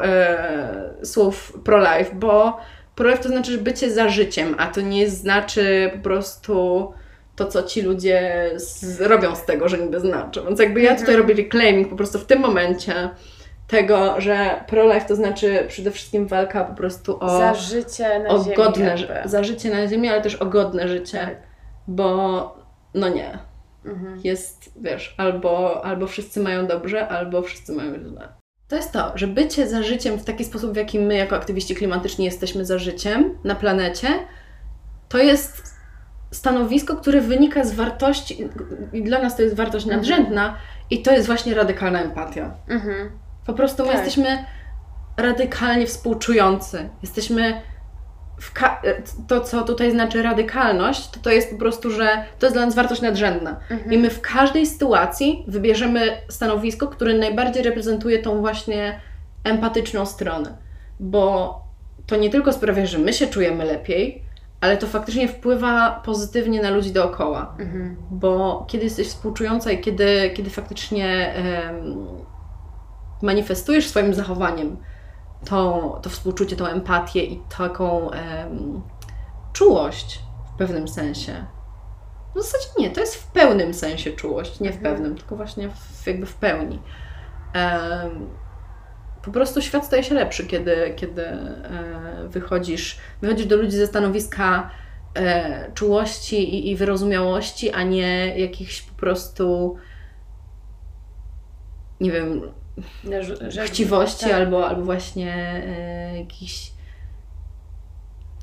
y, słów pro-life, bo pro-life to znaczy bycie za życiem, a to nie znaczy po prostu to, co ci ludzie z, robią z tego, że niby znaczą. Więc jakby ja tutaj Mhm. robię reclaiming po prostu w tym momencie tego, że pro-life to znaczy przede wszystkim walka po prostu o, Za życie na o ziemi. godne, jakby. za życie na ziemi, ale też o godne życie, Tak. bo no nie, Mhm. jest, wiesz, albo, albo wszyscy mają dobrze, albo wszyscy mają źle. To jest to, że bycie za życiem w taki sposób, w jaki my jako aktywiści klimatyczni jesteśmy za życiem na planecie, to jest stanowisko, które wynika z wartości, i dla nas to jest wartość Mhm. nadrzędna, i to jest właśnie radykalna empatia. Mhm. Po prostu my Tak. jesteśmy radykalnie współczujący. Jesteśmy to, co tutaj znaczy radykalność, to to jest po prostu, że to jest dla nas wartość nadrzędna. Mhm. I my w każdej sytuacji wybierzemy stanowisko, które najbardziej reprezentuje tą właśnie empatyczną stronę. Bo to nie tylko sprawia, że my się czujemy lepiej, ale to faktycznie wpływa pozytywnie na ludzi dookoła Mhm. bo kiedy jesteś współczująca i kiedy, kiedy faktycznie em, manifestujesz swoim zachowaniem tą, to współczucie, tą empatię i taką em, czułość w pewnym sensie. W zasadzie nie, to jest w pełnym sensie czułość, nie w Mhm. pewnym, tylko właśnie w, jakby w pełni. Em, po prostu świat staje się lepszy, kiedy, kiedy e, wychodzisz, wychodzisz do ludzi ze stanowiska e, czułości i, i wyrozumiałości, a nie jakichś po prostu nie wiem, że, chciwości tak. albo, albo właśnie e, jakichś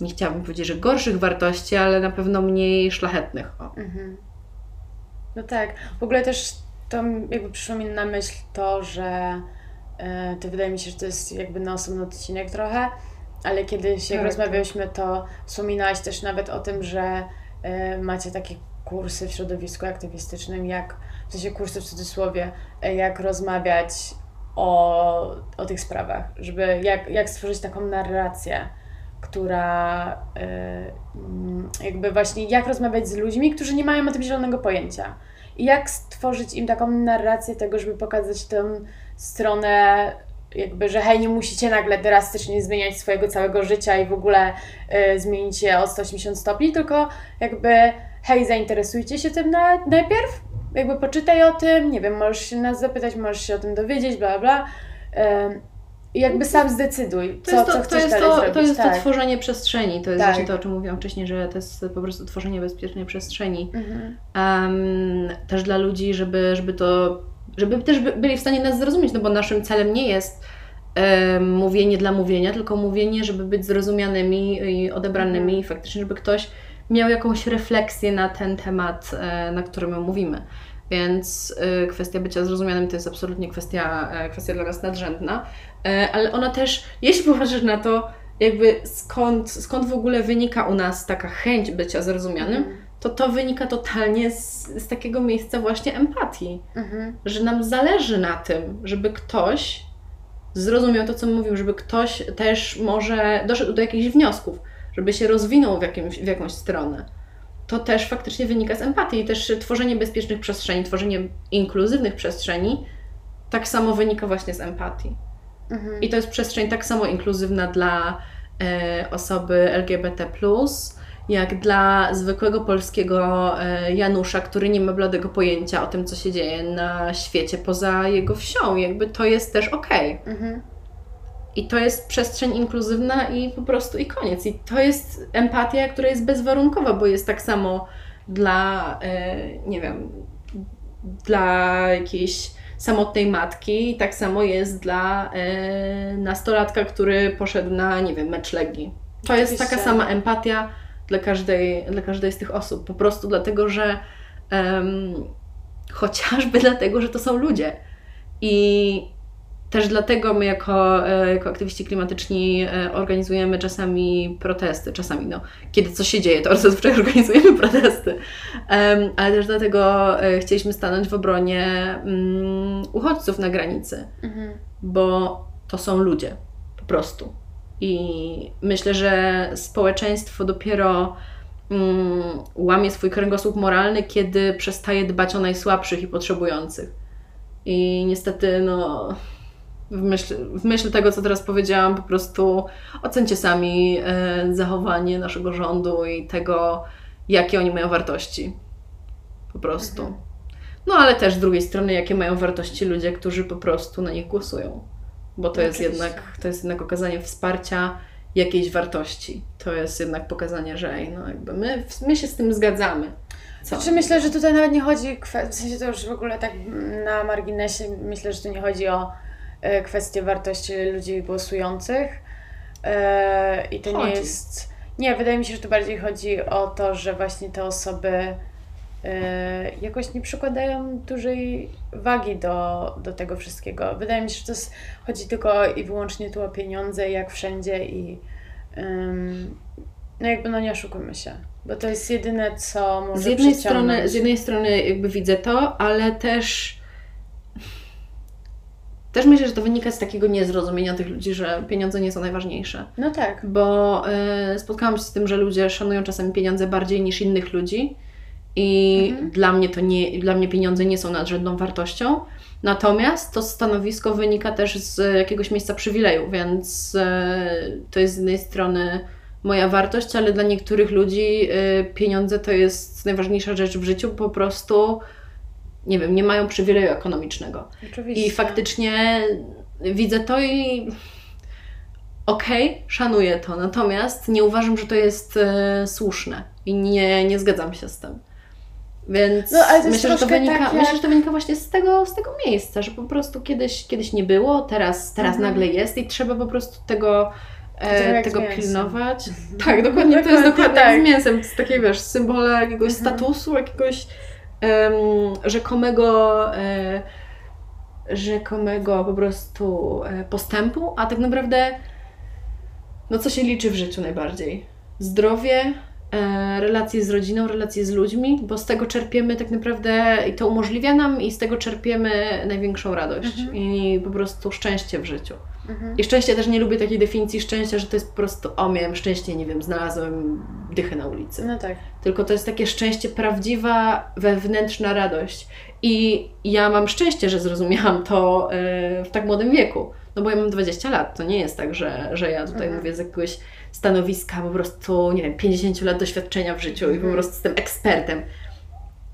nie chciałabym powiedzieć, że gorszych wartości, ale na pewno mniej szlachetnych. Mhm. No tak. W ogóle też to jakby przyszło mi na myśl to, że to wydaje mi się, że to jest jakby na osobny odcinek trochę, ale kiedyś jak Tak, rozmawiałyśmy, to wspominałaś też nawet o tym, że e, macie takie kursy w środowisku aktywistycznym, jak, w sensie kursy w cudzysłowie, e, jak rozmawiać o, o tych sprawach, żeby jak, jak stworzyć taką narrację, która e, mm, jakby właśnie jak rozmawiać z ludźmi, którzy nie mają o tym zielonego pojęcia. I jak stworzyć im taką narrację tego, żeby pokazać tę stronę, jakby, że hej, nie musicie nagle drastycznie zmieniać swojego całego życia i w ogóle e, zmienić je o 180 stopni, tylko jakby hej, zainteresujcie się tym na, najpierw, jakby poczytaj o tym, nie wiem, możesz się nas zapytać, możesz się o tym dowiedzieć, bla, bla. I jakby sam zdecyduj, To co, jest, to, co to, chcesz jest dalej to, zrobić. to jest tak. to tworzenie przestrzeni. To jest Tak. właśnie to, o czym mówiłam wcześniej, że to jest po prostu tworzenie bezpiecznej przestrzeni. Mhm. Em, też dla ludzi, żeby, żeby to, żeby też by- byli w stanie nas zrozumieć, no bo naszym celem nie jest mówienie dla mówienia, tylko mówienie, żeby być zrozumianymi i odebranymi i faktycznie, żeby ktoś miał jakąś refleksję na ten temat, e, na którym my mówimy. Więc e, kwestia bycia zrozumianym to jest absolutnie kwestia, e, kwestia dla nas nadrzędna, ale ona też, jeśli popatrzysz na to, jakby skąd, skąd w ogóle wynika u nas taka chęć bycia zrozumianym, Mhm. To to wynika totalnie z, z takiego miejsca właśnie empatii, Mhm. że nam zależy na tym, żeby ktoś zrozumiał to, co mówił, żeby ktoś też może doszedł do jakichś wniosków, żeby się rozwinął w, jakimś, w jakąś stronę. To też faktycznie wynika z empatii i też tworzenie bezpiecznych przestrzeni, tworzenie inkluzywnych przestrzeni tak samo wynika właśnie z empatii. Mhm. I to jest przestrzeń tak samo inkluzywna dla e, osoby LGBT, jak dla zwykłego polskiego e, Janusza, który nie ma bladego pojęcia o tym, co się dzieje na świecie poza jego wsią. Jakby to jest też okej. Mhm. I to jest przestrzeń inkluzywna i po prostu i koniec. I to jest empatia, która jest bezwarunkowa, bo jest tak samo dla, e, nie wiem, dla jakiejś samotnej matki, tak samo jest dla e, nastolatka, który poszedł na, nie wiem, mecz Legii. To jest Oczywiście. taka sama empatia dla każdej, dla każdej z tych osób. Po prostu dlatego, że em, chociażby <laughs> dlatego, że to są ludzie. I też dlatego my jako, e, jako aktywiści klimatyczni e, organizujemy czasami protesty, czasami no, kiedy coś się dzieje, to <laughs> zazwyczaj organizujemy protesty, Em, ale też dlatego e, chcieliśmy stanąć w obronie mm, uchodźców na granicy, Mhm. bo to są ludzie, po prostu. I myślę, że społeczeństwo dopiero mm, łamie swój kręgosłup moralny, kiedy przestaje dbać o najsłabszych i potrzebujących. I niestety, no, w myśl, w myśl tego, co teraz powiedziałam, po prostu ocencie sami e, zachowanie naszego rządu i tego, jakie oni mają wartości. Po prostu. Mhm. No ale też z drugiej strony, jakie mają wartości ludzie, którzy po prostu na nich głosują. Bo to No jest oczywiście. jednak, to jest jednak okazanie wsparcia jakiejś wartości. To jest jednak pokazanie, że ej, no jakby my, my się z tym zgadzamy. Co? Znaczy myślę, że tutaj nawet nie chodzi, w sensie to już w ogóle tak na marginesie, myślę, że tu nie chodzi o e, kwestię wartości ludzi głosujących e, i to nie Chodzi. jest... Nie, wydaje mi się, że tu bardziej chodzi o to, że właśnie te osoby jakoś nie przykładają dużej wagi do, do tego wszystkiego. Wydaje mi się, że to jest, chodzi tylko i wyłącznie tu o pieniądze, jak wszędzie i ym, no jakby no nie oszukujmy się, bo to jest jedyne, co może z jednej, strony, z jednej strony jakby widzę to, ale też też myślę, że to wynika z takiego niezrozumienia tych ludzi, że pieniądze nie są najważniejsze. No tak. Bo y, spotkałam się z tym, że ludzie szanują czasami pieniądze bardziej niż innych ludzi i Mhm. dla mnie to nie, dla mnie pieniądze nie są nadrzędną wartością. Natomiast to stanowisko wynika też z jakiegoś miejsca przywileju, więc y, to jest z jednej strony moja wartość, ale dla niektórych ludzi y, pieniądze to jest najważniejsza rzecz w życiu, po prostu nie wiem, nie mają przywileju ekonomicznego. Oczywiście. I faktycznie widzę to i okej, szanuję to, natomiast nie uważam, że to jest e, słuszne i nie, nie zgadzam się z tym. Więc No, myślę, że to wynika, tak jak- myślę, że to wynika właśnie z tego, z tego miejsca, że po prostu kiedyś, kiedyś nie było, teraz, teraz Mhm. nagle jest i trzeba po prostu tego, e, tego z pilnować. Tak, dokładnie, to jest Dokładnie tak. z mięsem, to jest takie, wiesz, symbole jakiegoś Mhm. statusu, jakiegoś em, rzekomego e, rzekomego po prostu e, postępu, a tak naprawdę no co się liczy w życiu najbardziej? Zdrowie, relacje z rodziną, relacje z ludźmi, bo z tego czerpiemy tak naprawdę i to umożliwia nam i z tego czerpiemy największą radość Mhm. i po prostu szczęście w życiu. Mhm. I szczęście też nie lubię takiej definicji szczęścia, że to jest po prostu o miałem szczęście, nie wiem, znalazłem dychę na ulicy No tak. tylko to jest takie szczęście, prawdziwa wewnętrzna radość. I ja mam szczęście, że zrozumiałam to e, w tak młodym wieku. No bo ja mam 20 lat, to nie jest tak, że, że ja tutaj Mhm. mówię z jakiegoś stanowiska po prostu, nie wiem, 50 lat doświadczenia w życiu i po Mhm. prostu jestem ekspertem.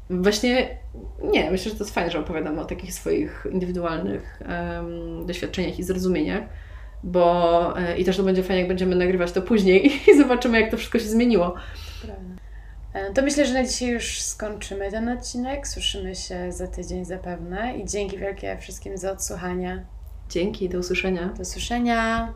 Właśnie nie, myślę, że to jest fajne, że opowiadam o takich swoich indywidualnych em, doświadczeniach i zrozumieniach, bo e, i też to będzie fajnie, jak będziemy nagrywać to później <laughs> i zobaczymy, jak to wszystko się zmieniło. Prawda. E, To myślę, że na dzisiaj już skończymy ten odcinek. Słyszymy się za tydzień zapewne i dzięki wielkie wszystkim za odsłuchanie. Dzięki, do usłyszenia. Do słyszenia.